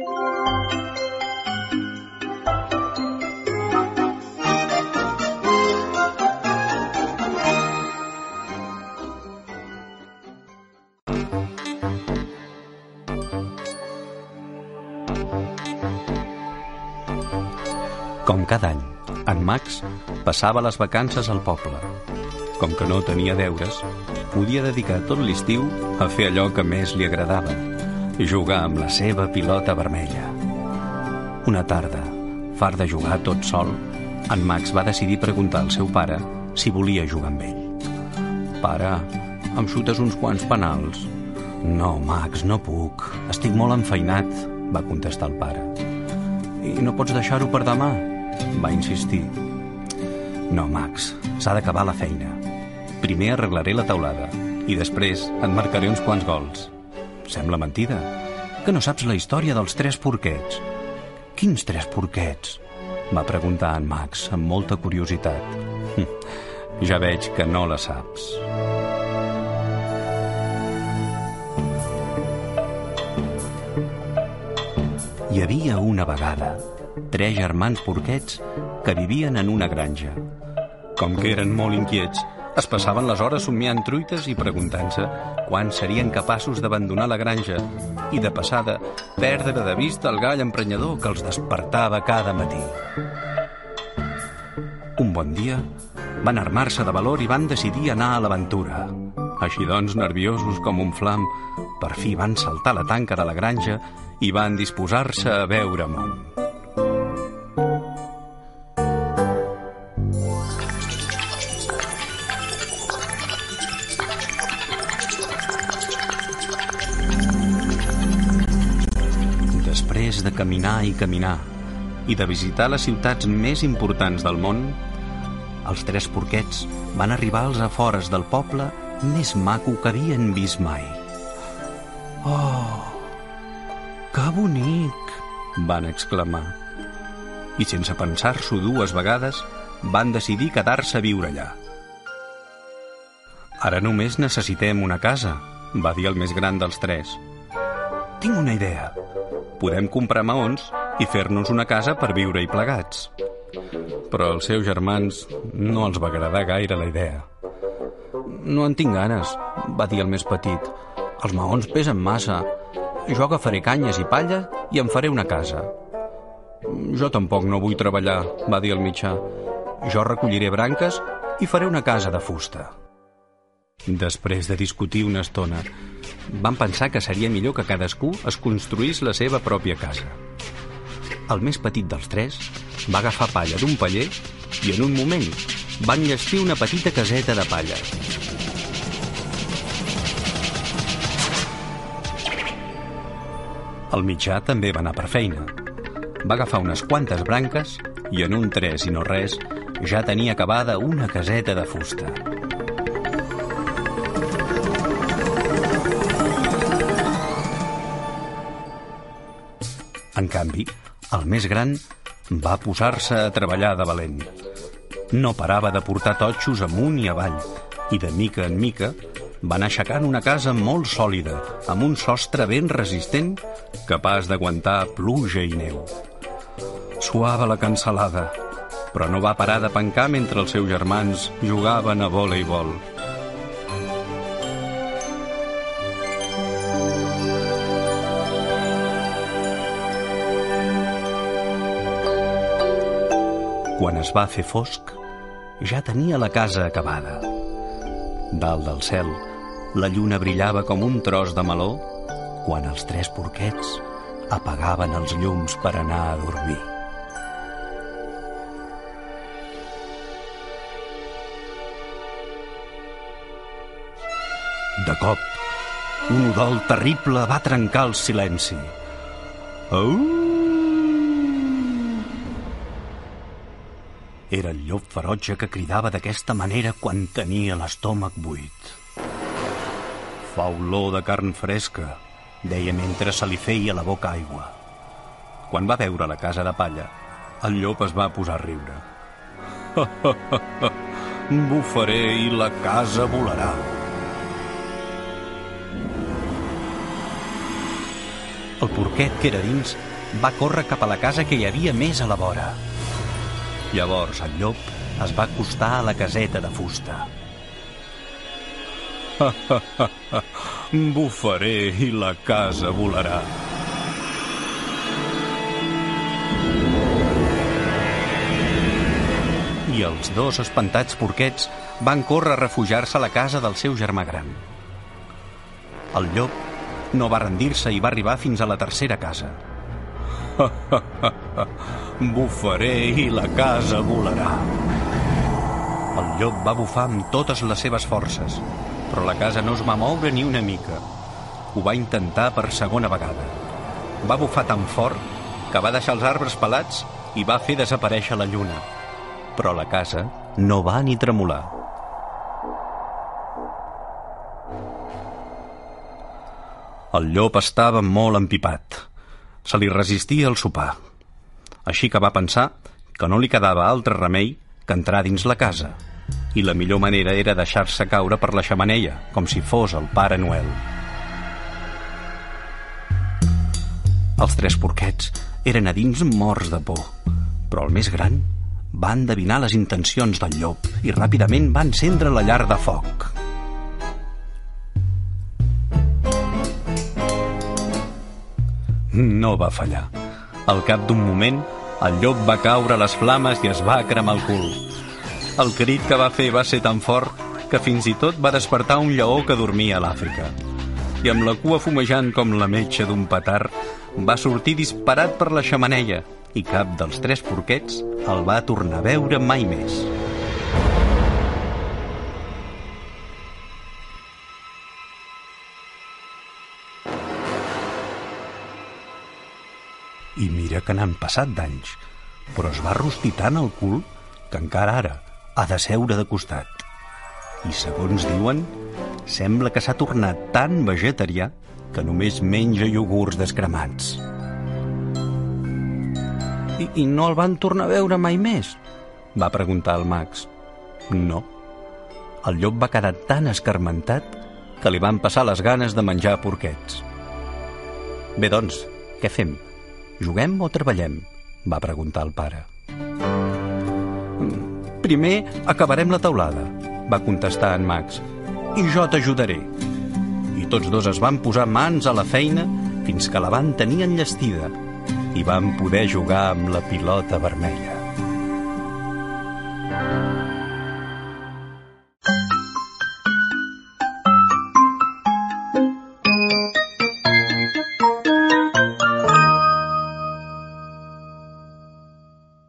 Com cada any, en Max passava les vacances al poble. Com que no tenia deures, podia dedicar tot l'estiu a fer allò que més li agradava, jugar amb la seva pilota vermella. Una tarda, far de jugar tot sol, en Max va decidir preguntar al seu pare si volia jugar amb ell. Pare, em xutes uns quants penals. No, Max, no puc. Estic molt enfeinat, va contestar el pare. I no pots deixar-ho per demà? Va insistir. No, Max, s'ha d'acabar la feina. Primer arreglaré la taulada i després et marcaré uns quants gols. Sembla mentida. Que no saps la història dels tres porquets. Quins tres porquets? Va preguntar en Max amb molta curiositat. Ja veig que no la saps. Hi havia una vegada tres germans porquets que vivien en una granja. Com que eren molt inquiets, es passaven les hores somiant truites i preguntant-se quan serien capaços d'abandonar la granja i, de passada, perdre de vista el gall emprenyador que els despertava cada matí. Un bon dia, van armar-se de valor i van decidir anar a l'aventura. Així doncs, nerviosos com un flam, per fi van saltar la tanca de la granja i van disposar-se a veure món. Caminar i caminar i de visitar les ciutats més importants del món, els tres porquets van arribar als afores del poble més maco que havien vist mai. Oh, que bonic! van exclamar. I sense pensar-s'ho dues vegades, van decidir quedar-se a viure allà. Ara només necessitem una casa, va dir el més gran dels tres. Tinc una idea. Podem comprar maons i fer-nos una casa per viure-hi plegats. Però als seus germans no els va agradar gaire la idea. No en tinc ganes, va dir el més petit. Els maons pesen massa. Jo agafaré canyes i palla i em faré una casa. Jo tampoc no vull treballar, va dir el mitjà. Jo recolliré branques i faré una casa de fusta. Després de discutir una estona, van pensar que seria millor que cadascú es construís la seva pròpia casa. El més petit dels tres va agafar palla d'un paller i en un moment van llestir una petita caseta de palla. El mitjà també va anar per feina. Va agafar unes quantes branques i en un tres i no res ja tenia acabada una caseta de fusta. En canvi, el més gran va posar-se a treballar de valent. No parava de portar totxos amunt i avall i de mica en mica van aixecant una casa molt sòlida, amb un sostre ben resistent, capaç d'aguantar pluja i neu. Suava la cancel·lada, però no va parar de pencar mentre els seus germans jugaven a voleibol. Quan es va fer fosc, ja tenia la casa acabada. Dalt del cel, la lluna brillava com un tros de meló quan els tres porquets apagaven els llums per anar a dormir. De cop, un udol terrible va trencar el silenci. Au! Era el llop ferotge que cridava d'aquesta manera quan tenia l'estómac buit. Fa olor de carn fresca, deia mentre se li feia la boca aigua. Quan va veure la casa de palla, el llop es va posar a riure. Bufaré i la casa volarà. El porquet que era dins va córrer cap a la casa que hi havia més a la vora. Llavors el llop es va acostar a la caseta de fusta. Bufaré i la casa volarà. I els dos espantats porquets van córrer a refugiar-se a la casa del seu germà gran. El llop no va rendir-se i va arribar fins a la tercera casa. Bufaré i la casa volarà. El llop va bufar amb totes les seves forces, però la casa no es va moure ni una mica. Ho va intentar per segona vegada. Va bufar tan fort que va deixar els arbres pelats i va fer desaparèixer la lluna. Però la casa no va ni tremolar. El llop estava molt empipat. Se li resistia el sopar. Així que va pensar que no li quedava altre remei que entrar dins la casa. I la millor manera era deixar-se caure per la xamaneia, com si fos el Pare Noel. Els tres porquets eren a dins morts de por, però el més gran va endevinar les intencions del llop i ràpidament va encendre la llar de foc. No va fallar. Al cap d'un moment, el llop va caure a les flames i es va cremar el cul. El crit que va fer va ser tan fort que fins i tot va despertar un lleó que dormia a l'Àfrica. I amb la cua fumejant com la metxa d'un petard, va sortir disparat per la xamaneia i cap dels tres porquets el va tornar a veure mai més. Mira que n'han passat d'anys, però es va rostir tant el cul que encara ara ha de seure de costat. I segons diuen, sembla que s'ha tornat tan vegetarià que només menja iogurts descremats. I, I no el van tornar a veure mai més? Va preguntar el Max. No. El llop va quedar tan escarmentat que li van passar les ganes de menjar porquets. Bé, doncs, què fem? Juguem o treballem? va preguntar el pare. Mm, primer acabarem la taulada, va contestar en Max, i jo t'ajudaré. I tots dos es van posar mans a la feina fins que la van tenir enllestida i van poder jugar amb la pilota vermella. thank you